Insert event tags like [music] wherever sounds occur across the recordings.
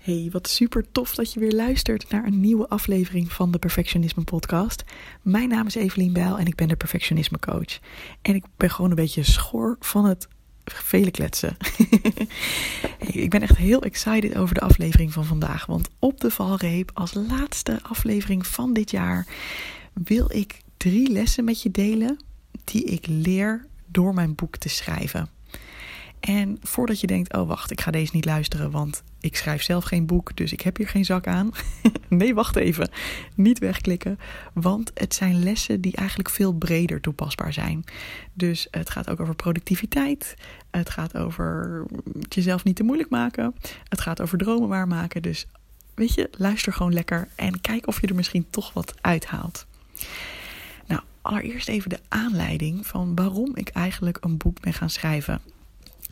Hey, wat super tof dat je weer luistert naar een nieuwe aflevering van de Perfectionisme Podcast. Mijn naam is Evelien Bijl en ik ben de Perfectionisme Coach. En ik ben gewoon een beetje schor van het vele kletsen. [laughs] ik ben echt heel excited over de aflevering van vandaag. Want op de valreep, als laatste aflevering van dit jaar, wil ik drie lessen met je delen die ik leer door mijn boek te schrijven. En voordat je denkt, oh wacht, ik ga deze niet luisteren, want ik schrijf zelf geen boek, dus ik heb hier geen zak aan. [laughs] nee, wacht even. Niet wegklikken, want het zijn lessen die eigenlijk veel breder toepasbaar zijn. Dus het gaat ook over productiviteit. Het gaat over jezelf niet te moeilijk maken. Het gaat over dromen waarmaken. Dus weet je, luister gewoon lekker en kijk of je er misschien toch wat uithaalt. Nou, allereerst even de aanleiding van waarom ik eigenlijk een boek ben gaan schrijven.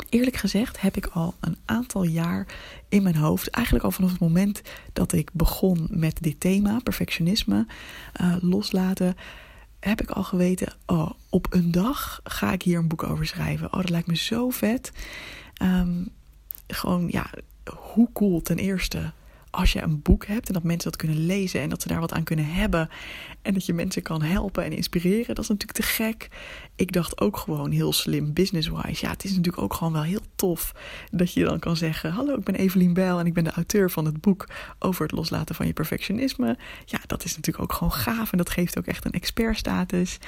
Eerlijk gezegd heb ik al een aantal jaar in mijn hoofd, eigenlijk al vanaf het moment dat ik begon met dit thema, perfectionisme, uh, loslaten, heb ik al geweten, oh, op een dag ga ik hier een boek over schrijven. Oh, dat lijkt me zo vet. Um, gewoon, ja, hoe cool ten eerste als je een boek hebt en dat mensen dat kunnen lezen en dat ze daar wat aan kunnen hebben en dat je mensen kan helpen en inspireren, dat is natuurlijk te gek. Ik dacht ook gewoon heel slim, business-wise. Ja, het is natuurlijk ook gewoon wel heel tof dat je dan kan zeggen: Hallo, ik ben Evelien Bijl en ik ben de auteur van het boek over het loslaten van je perfectionisme. Ja, dat is natuurlijk ook gewoon gaaf en dat geeft ook echt een expertstatus.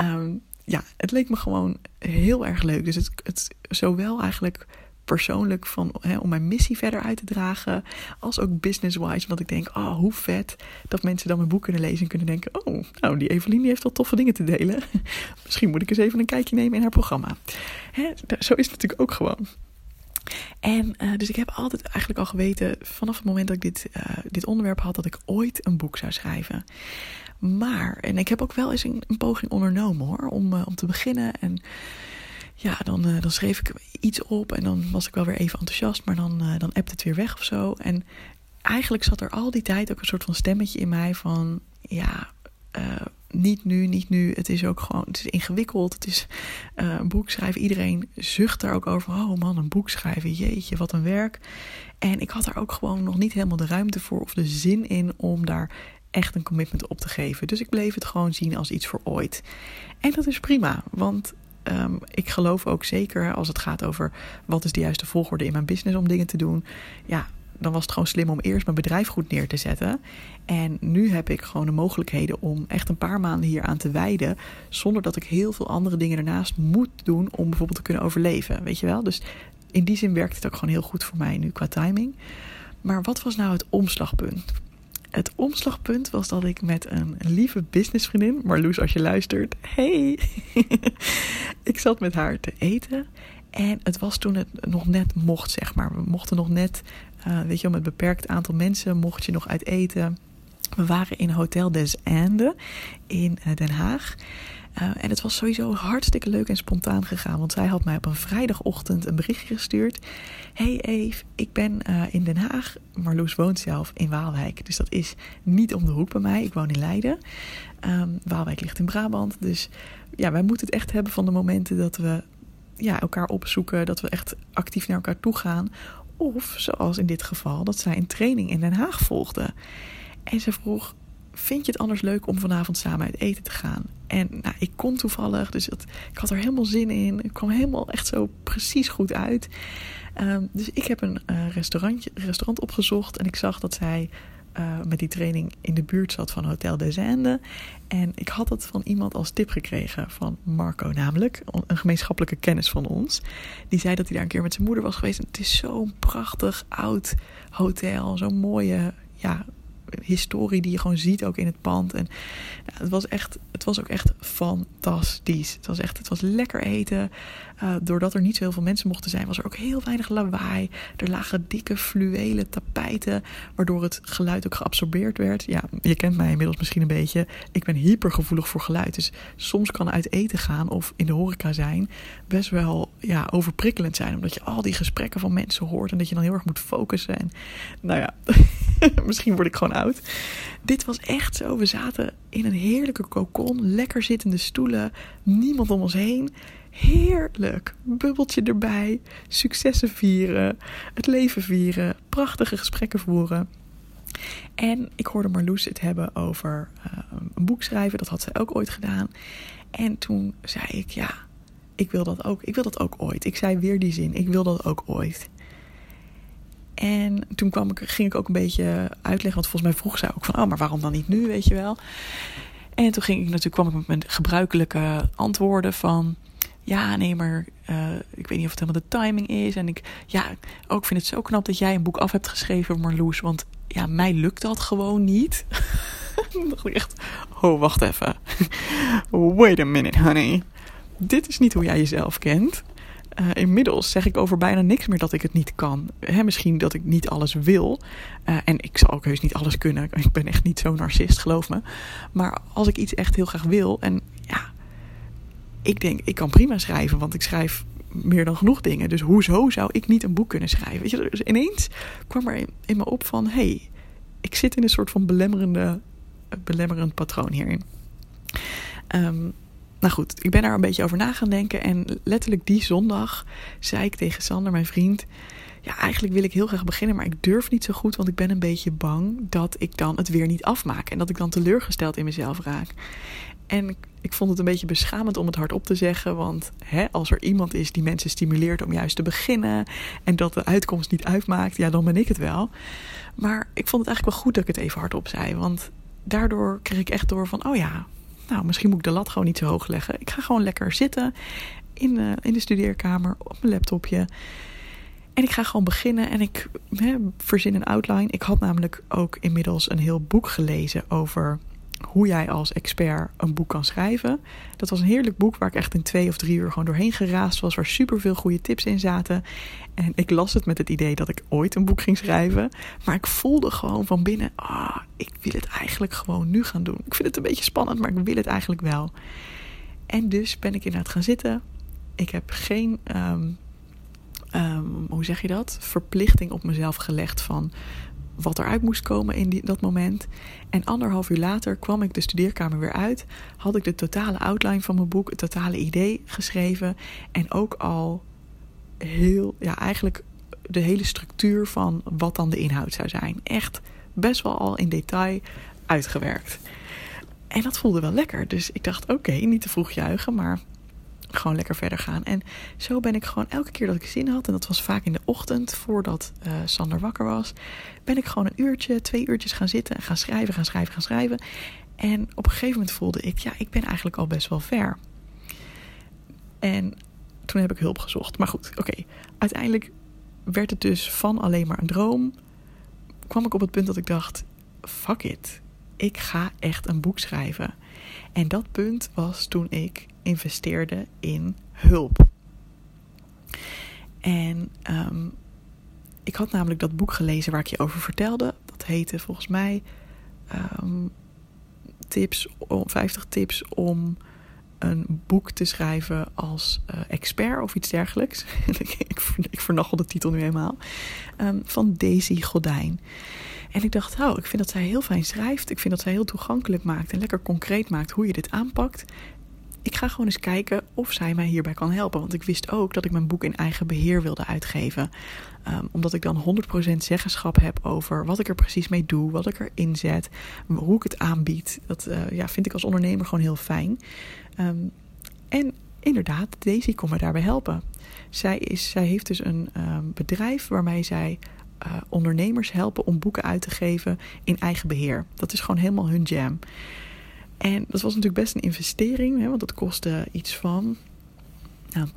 Um, ja, het leek me gewoon heel erg leuk. Dus het, het zowel eigenlijk persoonlijk van, hè, om mijn missie verder uit te dragen. Als ook business-wise. Want ik denk, oh, hoe vet dat mensen dan mijn boek kunnen lezen en kunnen denken: oh, nou, die Evelien die heeft wel toffe dingen te delen. [laughs] Misschien moet ik eens even een kijkje nemen in haar programma. Hè, zo is het natuurlijk ook gewoon. En uh, dus ik heb altijd eigenlijk al geweten, vanaf het moment dat ik dit, uh, dit onderwerp had, dat ik ooit een boek zou schrijven. Maar, en ik heb ook wel eens een, poging ondernomen hoor, om, uh, om te beginnen. En ja, dan, uh, dan schreef ik iets op en dan was ik wel weer even enthousiast, maar dan, uh, dan appt het weer weg of zo. En eigenlijk zat er al die tijd ook een soort van stemmetje in mij van, ja, uh, niet nu, niet nu. Het is ook gewoon, het is ingewikkeld. Het is een boek schrijven. Iedereen zucht daar ook over. Oh man, een boek schrijven. Jeetje, wat een werk. En ik had daar ook gewoon nog niet helemaal de ruimte voor of de zin in om daar echt een commitment op te geven. Dus ik bleef het gewoon zien als iets voor ooit. En dat is prima, want um, ik geloof ook zeker als het gaat over wat is de juiste volgorde in mijn business om dingen te doen. Ja, dan was het gewoon slim om eerst mijn bedrijf goed neer te zetten. En nu heb ik gewoon de mogelijkheden om echt een paar maanden hier aan te wijden. Zonder dat ik heel veel andere dingen ernaast moet doen om bijvoorbeeld te kunnen overleven. Weet je wel? Dus in die zin werkt het ook gewoon heel goed voor mij nu qua timing. Maar wat was nou het omslagpunt? Het omslagpunt was dat ik met een lieve businessvriendin, Marloes als je luistert, hey, [laughs] ik zat met haar te eten. En het was toen het nog net mocht, zeg maar. We mochten nog net, uh, weet je, met een beperkt aantal mensen mocht je nog uit eten. We waren in Hotel des Andes in uh, Den Haag. Uh, en het was sowieso hartstikke leuk en spontaan gegaan. Want zij had mij op een vrijdagochtend een berichtje gestuurd. Hey Eve, ik ben uh, in Den Haag. Marloes woont zelf in Waalwijk. Dus dat is niet om de hoek bij mij. Ik woon in Leiden. Um, Waalwijk ligt in Brabant. Dus ja, wij moeten het echt hebben van de momenten dat we ja, elkaar opzoeken. Dat we echt actief naar elkaar toe gaan. Of zoals in dit geval, dat zij een training in Den Haag volgde. En ze vroeg vind je het anders leuk om vanavond samen uit eten te gaan? En nou, ik kon toevallig, dus ik had er helemaal zin in. Ik kwam helemaal echt zo precies goed uit. Um, dus ik heb een uh, restaurantje, restaurant opgezocht en ik zag dat zij uh, met die training in de buurt zat van Hotel des Andes. En ik had dat van iemand als tip gekregen, van Marco namelijk, een gemeenschappelijke kennis van ons. Die zei dat hij daar een keer met zijn moeder was geweest. En het is zo'n prachtig oud hotel, zo'n mooie, ja, historie die je gewoon ziet ook in het pand. En het, was echt, het was ook echt fantastisch. Het was echt, het was lekker eten. Uh, doordat er niet zo heel veel mensen mochten zijn, was er ook heel weinig lawaai. Er lagen dikke fluwelen tapijten, waardoor het geluid ook geabsorbeerd werd. Ja, je kent mij inmiddels misschien een beetje. Ik ben hypergevoelig voor geluid. Dus soms kan uit eten gaan of in de horeca zijn best wel ja, overprikkelend zijn. Omdat je al die gesprekken van mensen hoort en dat je dan heel erg moet focussen. En nou ja, [laughs] [laughs] misschien word ik gewoon oud. Dit was echt zo. We zaten in een heerlijke kokon, lekker zittende stoelen, niemand om ons heen. Heerlijk. Bubbeltje erbij. Successen vieren. Het leven vieren. Prachtige gesprekken voeren. En ik hoorde Marloes het hebben over uh, een boek schrijven. Dat had zij ook ooit gedaan. En toen zei ik, ja, ik wil dat ook. Ik wil dat ook ooit. Ik zei weer die zin. Ik wil dat ook ooit. En toen kwam ik, ging ik ook een beetje uitleggen. Want volgens mij vroeg zij ook van, oh, maar waarom dan niet nu, weet je wel. En toen ging ik natuurlijk, kwam ik met mijn gebruikelijke antwoorden van ja, nee, maar uh, ik weet niet of het helemaal de timing is. En ik, ja, ook vind het zo knap dat jij een boek af hebt geschreven, Marloes. Want ja, mij lukt dat gewoon niet. [laughs] Dacht ik echt, oh, wacht even. [laughs] Wait a minute, honey. Dit is niet hoe jij jezelf kent. Uh, inmiddels zeg ik over bijna niks meer dat ik het niet kan. Misschien dat ik niet alles wil. Uh, en ik zal ook heus niet alles kunnen. Ik ben echt niet zo'n narcist, geloof me. Maar als ik iets echt heel graag wil. En ja, ik denk, ik kan prima schrijven, want ik schrijf meer dan genoeg dingen. Dus hoezo zou ik niet een boek kunnen schrijven? Weet je, dus ineens kwam er in, me op van: hey, ik zit in een soort van belemmerende, belemmerend patroon hierin. Um, nou goed, ik ben daar een beetje over na gaan denken. En letterlijk die zondag zei ik tegen Sander, mijn vriend. Ja, eigenlijk wil ik heel graag beginnen, maar ik durf niet zo goed, want ik ben een beetje bang dat ik dan het weer niet afmaak en dat ik dan teleurgesteld in mezelf raak. En ik vond het een beetje beschamend om het hardop te zeggen. Want hè, als er iemand is die mensen stimuleert om juist te beginnen. en dat de uitkomst niet uitmaakt, ja, dan ben ik het wel. Maar ik vond het eigenlijk wel goed dat ik het even hardop zei. Want daardoor kreeg ik echt door van: oh ja, nou, misschien moet ik de lat gewoon niet zo hoog leggen. Ik ga gewoon lekker zitten in de, in de studeerkamer op mijn laptopje. En ik ga gewoon beginnen en ik verzin een outline. Ik had namelijk ook inmiddels een heel boek gelezen over hoe jij als expert een boek kan schrijven. Dat was een heerlijk boek waar ik echt in twee of drie uur gewoon doorheen geraasd was, waar superveel goede tips in zaten. En ik las het met het idee dat ik ooit een boek ging schrijven. Maar ik voelde gewoon van binnen, ah, ik wil het eigenlijk gewoon nu gaan doen. Ik vind het een beetje spannend, maar ik wil het eigenlijk wel. En dus ben ik inderdaad gaan zitten. Ik heb geen, um, um, hoe zeg je dat, verplichting op mezelf gelegd van wat eruit moest komen in die, dat moment. En anderhalf uur later kwam ik de studeerkamer weer uit. Had ik de totale outline van mijn boek, het totale idee geschreven. En ook al heel, ja, eigenlijk de hele structuur van wat dan de inhoud zou zijn. Echt best wel al in detail uitgewerkt. En dat voelde wel lekker. Dus ik dacht: oké, niet te vroeg juichen, maar gewoon lekker verder gaan. En zo ben ik gewoon elke keer dat ik zin had, en dat was vaak in de ochtend voordat uh, Sander wakker was, ben ik gewoon een uurtje, twee uurtjes gaan zitten en gaan schrijven, gaan schrijven, gaan schrijven. En op een gegeven moment voelde ik, ja, ik ben eigenlijk al best wel ver. En toen heb ik hulp gezocht. Maar goed, oké. Uiteindelijk werd het dus van alleen maar een droom. Kwam ik op het punt dat ik dacht: fuck it. Ik ga echt een boek schrijven. En dat punt was toen ik investeerde in hulp. En um, ik had namelijk dat boek gelezen waar ik je over vertelde. Dat heette volgens mij um, tips, 50 tips om een boek te schrijven als uh, expert of iets dergelijks. [laughs] ik, ik, de titel nu eenmaal. Um, van Daisy Godijn. En ik dacht, oh, ik vind dat zij heel fijn schrijft. Ik vind dat zij heel toegankelijk maakt en lekker concreet maakt hoe je dit aanpakt ik ga gewoon eens kijken of zij mij hierbij kan helpen. Want ik wist ook dat ik mijn boek in eigen beheer wilde uitgeven. Um, omdat ik dan 100% zeggenschap heb over wat ik er precies mee doe, wat ik erin zet, hoe ik het aanbied. Dat uh, ja, vind ik als ondernemer gewoon heel fijn. Um, en inderdaad, Daisy kon me daarbij helpen. Zij, is, zij heeft dus een um, bedrijf waarmee zij uh, ondernemers helpen om boeken uit te geven in eigen beheer. Dat is gewoon helemaal hun jam. En dat was natuurlijk best een investering, hè, want dat kostte iets van, nou,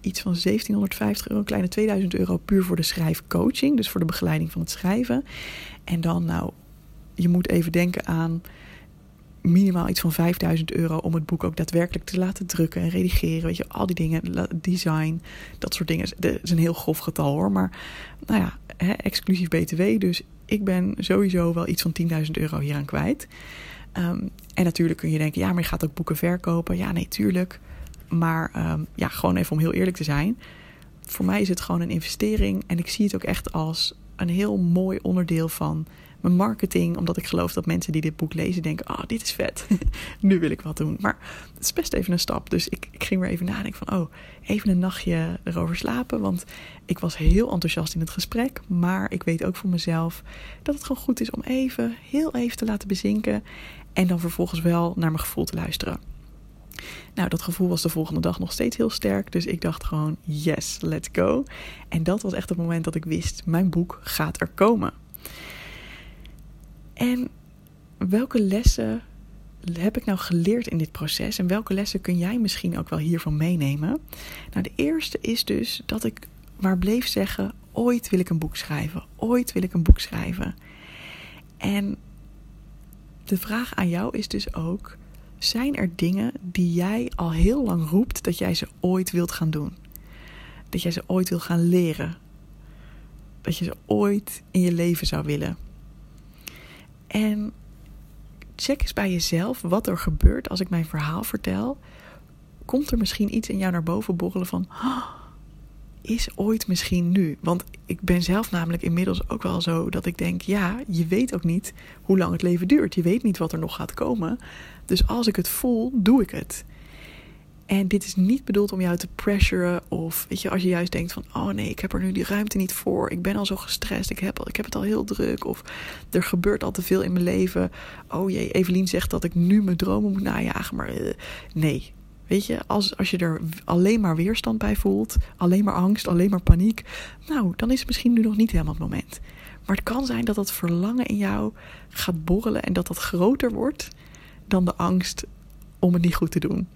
iets van 1750 euro, kleine 2000 euro puur voor de schrijfcoaching, dus voor de begeleiding van het schrijven. En dan nou je moet even denken aan minimaal iets van 5000 euro om het boek ook daadwerkelijk te laten drukken en redigeren. Weet je, al die dingen, design, dat soort dingen. Dat is een heel grof getal hoor. Maar nou ja, hè, exclusief BTW. Dus ik ben sowieso wel iets van 10.000 euro hieraan kwijt. Ehm, en natuurlijk kun je denken, ja, maar je gaat ook boeken verkopen. Ja, nee, tuurlijk. Maar ehm, ja, gewoon even om heel eerlijk te zijn. Voor mij is het gewoon een investering. En ik zie het ook echt als een heel mooi onderdeel van mijn marketing. Omdat ik geloof dat mensen die dit boek lezen denken: oh, dit is vet. [laughs] nu wil ik wat doen. Maar het is best even een stap. Dus ik, ik ging weer even nadenken van: oh, even een nachtje erover slapen. Want ik was heel enthousiast in het gesprek. Maar ik weet ook voor mezelf dat het gewoon goed is om even, heel even te laten bezinken. En dan vervolgens wel naar mijn gevoel te luisteren. Nou, dat gevoel was de volgende dag nog steeds heel sterk. Dus ik dacht gewoon: yes, let's go. En dat was echt het moment dat ik wist: mijn boek gaat er komen. En welke lessen heb ik nou geleerd in dit proces? En welke lessen kun jij misschien ook wel hiervan meenemen? Nou, de eerste is dus dat ik maar bleef zeggen: ooit wil ik een boek schrijven. Ooit wil ik een boek schrijven. En de vraag aan jou is dus ook: zijn er dingen die jij al heel lang roept dat jij ze ooit wilt gaan doen? Dat jij ze ooit wil gaan leren? Dat je ze ooit in je leven zou willen? En check eens bij jezelf wat er gebeurt als ik mijn verhaal vertel. Komt er misschien iets in jou naar boven borrelen van. Is ooit misschien nu? Want ik ben zelf namelijk inmiddels ook wel zo dat ik denk: ja, je weet ook niet hoe lang het leven duurt. Je weet niet wat er nog gaat komen. Dus als ik het voel, doe ik het. En dit is niet bedoeld om jou te pressuren. Of weet je, als je juist denkt van oh nee, ik heb er nu die ruimte niet voor. Ik ben al zo gestrest. Ik heb, ik heb het al heel druk. Of er gebeurt al te veel in mijn leven. Oh jee, Evelien zegt dat ik nu mijn dromen moet najagen. Maar uh, nee. Weet je, als, als je er alleen maar weerstand bij voelt, alleen maar angst, alleen maar paniek, nou, dan is het misschien nu nog niet helemaal het moment. Maar het kan zijn dat dat verlangen in jou gaat borrelen en dat dat groter wordt dan de angst om het niet goed te doen.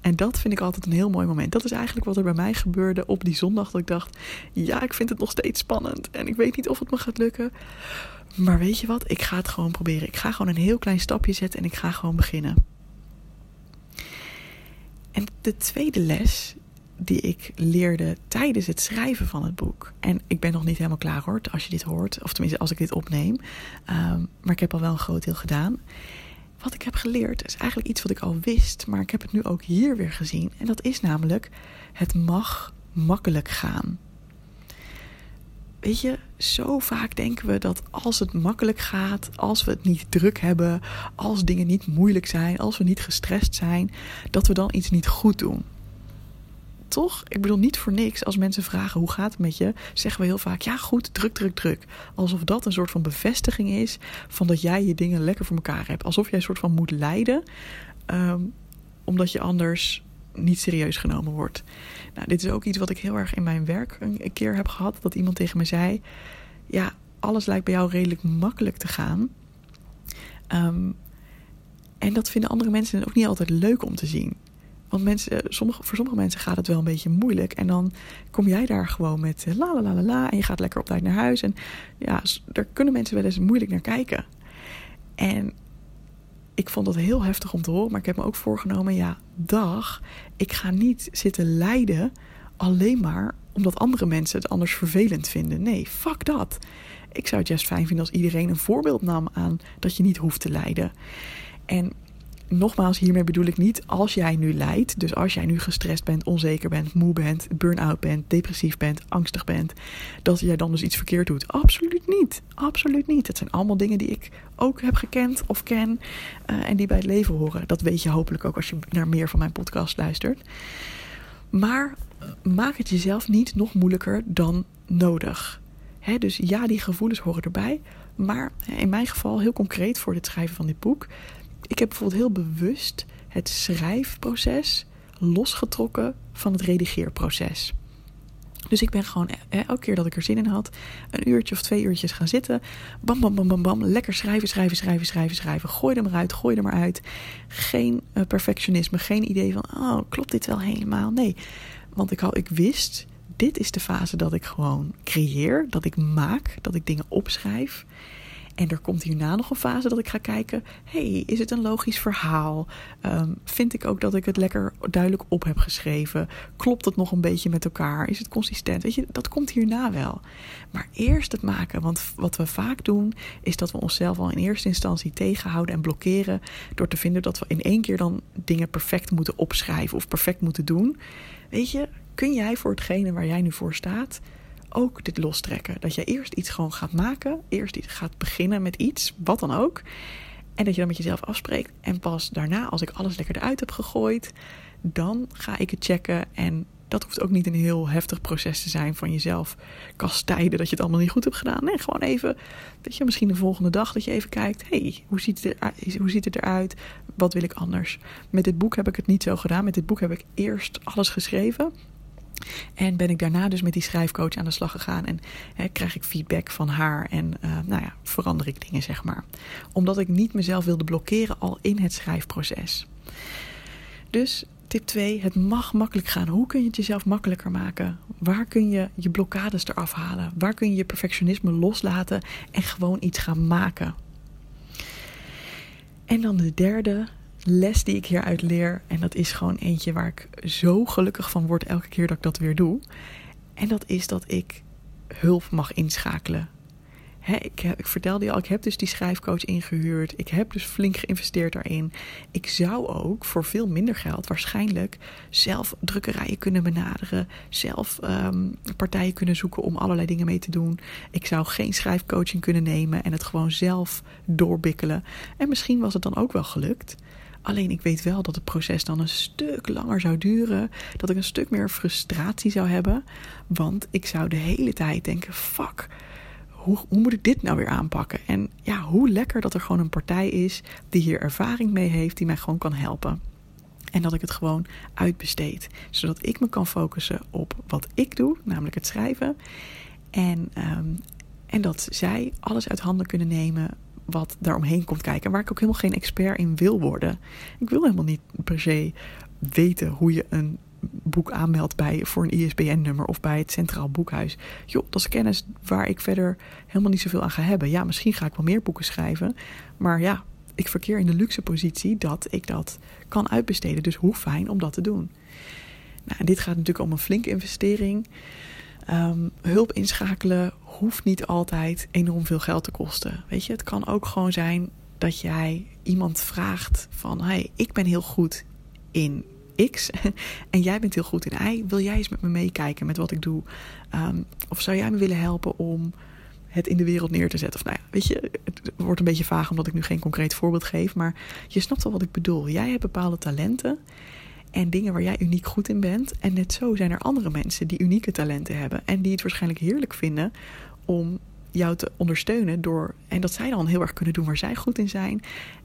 En dat vind ik altijd een heel mooi moment. Dat is eigenlijk wat er bij mij gebeurde op die zondag. Dat ik dacht: ja, ik vind het nog steeds spannend. En ik weet niet of het me gaat lukken. Maar weet je wat? Ik ga het gewoon proberen. Ik ga gewoon een heel klein stapje zetten en ik ga gewoon beginnen. En de tweede les die ik leerde tijdens het schrijven van het boek. En ik ben nog niet helemaal klaar hoor, als je dit hoort. Of tenminste, als ik dit opneem. Um, maar ik heb al wel een groot deel gedaan wat ik heb geleerd is eigenlijk iets wat ik al wist, maar ik heb het nu ook hier weer gezien. En dat is namelijk: het mag makkelijk gaan. Weet je, zo vaak denken we dat als het makkelijk gaat, als we het niet druk hebben, als dingen niet moeilijk zijn, als we niet gestrest zijn, dat we dan iets niet goed doen toch? Ik bedoel, niet voor niks. Als mensen vragen hoe gaat het met je, zeggen we heel vaak ja, goed, druk, druk, druk. Alsof dat een soort van bevestiging is van dat jij je dingen lekker voor elkaar hebt. Alsof jij een soort van moet lijden, ehm, omdat je anders niet serieus genomen wordt. Nou, dit is ook iets wat ik heel erg in mijn werk een keer heb gehad. Dat iemand tegen me zei: Ja, alles lijkt bij jou redelijk makkelijk te gaan. Um, en dat vinden andere mensen ook niet altijd leuk om te zien. Want mensen, sommige, voor sommige mensen gaat het wel een beetje moeilijk. En dan kom jij daar gewoon met eh, la la la la la. En je gaat lekker op tijd naar huis. En ja, daar kunnen mensen wel eens moeilijk naar kijken. En ik vond dat heel heftig om te horen. Maar ik heb me ook voorgenomen, ja, dag. Ik ga niet zitten lijden alleen maar omdat andere mensen het anders vervelend vinden. Nee, fuck dat. Ik zou het juist fijn vinden als iedereen een voorbeeld nam aan dat je niet hoeft te lijden. En nogmaals, hiermee bedoel ik niet als jij nu lijdt. Dus als jij nu gestrest bent, onzeker bent, moe bent, burn-out bent, depressief bent, angstig bent. Dat jij dan dus iets verkeerd doet. Absoluut niet. Absoluut niet. Het zijn allemaal dingen die ik ook heb gekend of ken. Uh, en die bij het leven horen. Dat weet je hopelijk ook als je naar meer van mijn podcast luistert. Maar eh, maak het jezelf niet nog moeilijker dan nodig. Dus ja, die gevoelens horen erbij. Maar in mijn geval, heel concreet voor het schrijven van dit boek, ik heb bijvoorbeeld heel bewust het schrijfproces losgetrokken van het redigeerproces. Dus ik ben gewoon elke keer dat ik er zin in had, een uurtje of twee uurtjes gaan zitten. Bam, bam, bam, bam, bam. Lekker schrijven, schrijven, schrijven, schrijven, schrijven. Gooi er maar uit, gooi er maar uit. Geen uh, perfectionisme, geen idee van, oh, klopt dit wel helemaal? Nee, want ik, ik wist, dit is de fase dat ik gewoon creëer, dat ik maak, dat ik dingen opschrijf. En er komt hierna nog een fase dat ik ga kijken: hey, is het een logisch verhaal? Um, vind ik ook dat ik het lekker duidelijk op heb geschreven? Klopt het nog een beetje met elkaar? Is het consistent? Weet je, dat komt hierna wel. Maar eerst het maken, want wat we vaak doen, is dat we onszelf al in eerste instantie tegenhouden en blokkeren door te vinden dat we in één keer dan dingen perfect moeten opschrijven of perfect moeten doen. Weet je, kun jij voor hetgene waar jij nu voor staat ook dit lostrekken? Dat je eerst iets gewoon gaat maken, eerst iets gaat beginnen met iets, wat dan ook. En dat je dan met jezelf afspreekt. En pas daarna, als ik alles lekker eruit heb gegooid, dan ga ik het checken. En dat hoeft ook niet een heel heftig proces te zijn van jezelf kastijden dat je het allemaal niet goed hebt gedaan. Nee, gewoon even, dat je misschien de volgende dag dat je even kijkt. hey, hoe, hoe ziet het eruit? Wat wil ik anders? Met dit boek heb ik het niet zo gedaan. Met dit boek heb ik eerst alles geschreven. En ben ik daarna dus met die schrijfcoach aan de slag gegaan. En krijg ik feedback van haar. En uh, nou ja, verander ik dingen, zeg maar. Omdat ik niet mezelf wilde blokkeren al in het schrijfproces. Dus tip 2, het mag makkelijk gaan. Hoe kun je het jezelf makkelijker maken? Waar kun je je blokkades eraf halen? Waar kun je je perfectionisme loslaten en gewoon iets gaan maken? En dan de derde, les die ik hieruit leer. En dat is gewoon eentje waar ik zo gelukkig van word elke keer dat ik dat weer doe. En dat is dat ik hulp mag inschakelen ik, ik, vertelde je al, ik heb dus die schrijfcoach ingehuurd. Ik heb dus flink geïnvesteerd daarin. Ik zou ook voor veel minder geld waarschijnlijk zelf drukkerijen kunnen benaderen. Zelf um, partijen kunnen zoeken om allerlei dingen mee te doen. Ik zou geen schrijfcoaching kunnen nemen en het gewoon zelf doorbikkelen. En misschien was het dan ook wel gelukt. Alleen ik weet wel dat het proces dan een stuk langer zou duren. Dat ik een stuk meer frustratie zou hebben. Want ik zou de hele tijd denken: fuck hoe, hoe moet ik dit nou weer aanpakken? En ja, hoe lekker dat er gewoon een partij is die hier ervaring mee heeft, die mij gewoon kan helpen. En dat ik het gewoon uitbesteed. Zodat ik me kan focussen op wat ik doe, namelijk het schrijven. En, um, en dat zij alles uit handen kunnen nemen wat daaromheen komt kijken. Waar ik ook helemaal geen expert in wil worden. Ik wil helemaal niet per se weten hoe je een boek aanmeldt bij, voor een ISBN-nummer of bij het Centraal Boekhuis. Joh, dat is kennis waar ik verder helemaal niet zoveel aan ga hebben. Ja, misschien ga ik wel meer boeken schrijven. Maar ja, ik verkeer in de luxe positie dat ik dat kan uitbesteden. Dus hoe fijn om dat te doen. Nou, dit gaat natuurlijk om een flinke investering. Um, hulp inschakelen hoeft niet altijd enorm veel geld te kosten. Weet je, het kan ook gewoon zijn dat jij iemand vraagt van... hey, ik ben heel goed in X [laughs] en jij bent heel goed in Y. Wil jij eens met me meekijken met wat ik doe? Um, of zou jij me willen helpen om het in de wereld neer te zetten? Of nou ja, weet je, het wordt een beetje vaag omdat ik nu geen concreet voorbeeld geef. Maar je snapt wel wat ik bedoel. Jij hebt bepaalde talenten en dingen waar jij uniek goed in bent. En net zo zijn er andere mensen die unieke talenten hebben. En die het waarschijnlijk heerlijk vinden om jou te ondersteunen door. En dat zij dan heel erg kunnen doen waar zij goed in zijn.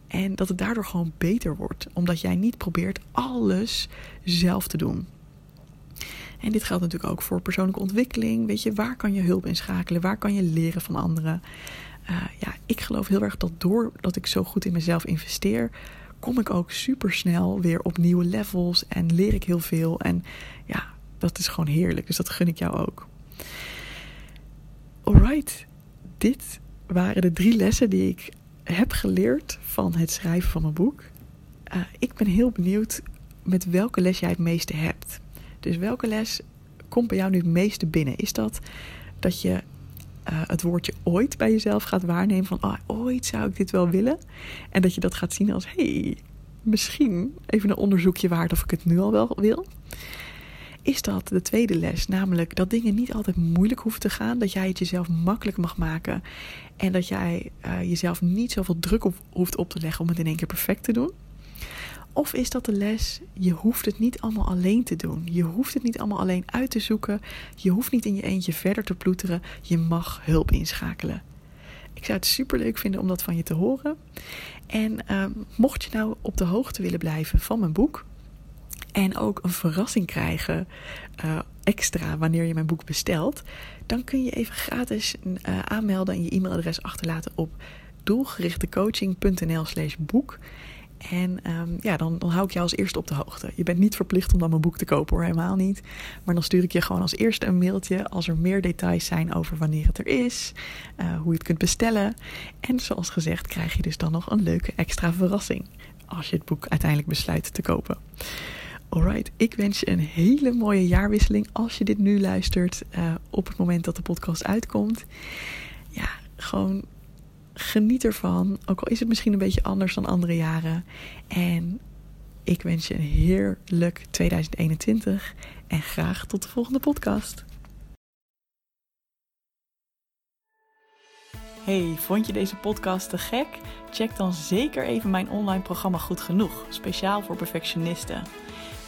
En dat het daardoor gewoon beter wordt, omdat jij niet probeert alles zelf te doen. En dit geldt natuurlijk ook voor persoonlijke ontwikkeling. Weet je, waar kan je hulp inschakelen? Waar kan je leren van anderen? Uh, ja, ik geloof heel erg dat doordat ik zo goed in mezelf investeer, kom ik ook super snel weer op nieuwe levels en leer ik heel veel. En ja, dat is gewoon heerlijk. Dus dat gun ik jou ook. Alright, dit waren de drie lessen die ik heb geleerd van het schrijven van mijn boek. Uh, ik ben heel benieuwd met welke les jij het meeste hebt. Dus welke les komt bij jou nu het meeste binnen? Is dat dat je uh, het woordje ooit bij jezelf gaat waarnemen van oh, ooit zou ik dit wel willen? En dat je dat gaat zien als hey, misschien even een onderzoekje waard of ik het nu al wel wil is dat de tweede les. Namelijk dat dingen niet altijd moeilijk hoeven te gaan. Dat jij het jezelf makkelijk mag maken. En dat jij uh, jezelf niet zoveel druk op, hoeft op te leggen om het in één keer perfect te doen. Of is dat de les, je hoeft het niet allemaal alleen te doen. Je hoeft het niet allemaal alleen uit te zoeken. Je hoeft niet in je eentje verder te ploeteren. Je mag hulp inschakelen. Ik zou het super leuk vinden om dat van je te horen. En uh, mocht je nou op de hoogte willen blijven van mijn boek, en ook een verrassing krijgen uh, extra wanneer je mijn boek bestelt, dan kun je even gratis uh, aanmelden en je e-mailadres achterlaten op doelgerichtecoaching.nl/slash boek. En ehm, ja, dan, dan hou ik jou als eerste op de hoogte. Je bent niet verplicht om dan mijn boek te kopen hoor, helemaal niet. Maar dan stuur ik je gewoon als eerste een mailtje als er meer details zijn over wanneer het er is, uh, hoe je het kunt bestellen. En zoals gezegd krijg je dus dan nog een leuke extra verrassing als je het boek uiteindelijk besluit te kopen. Alright, ik wens je een hele mooie jaarwisseling als je dit nu luistert uh, op het moment dat de podcast uitkomt. Ja, gewoon geniet ervan. Ook al is het misschien een beetje anders dan andere jaren. En ik wens je een heerlijk 2021 en graag tot de volgende podcast. Hey, vond je deze podcast te gek? Check dan zeker even mijn online programma Goed Genoeg, speciaal voor perfectionisten.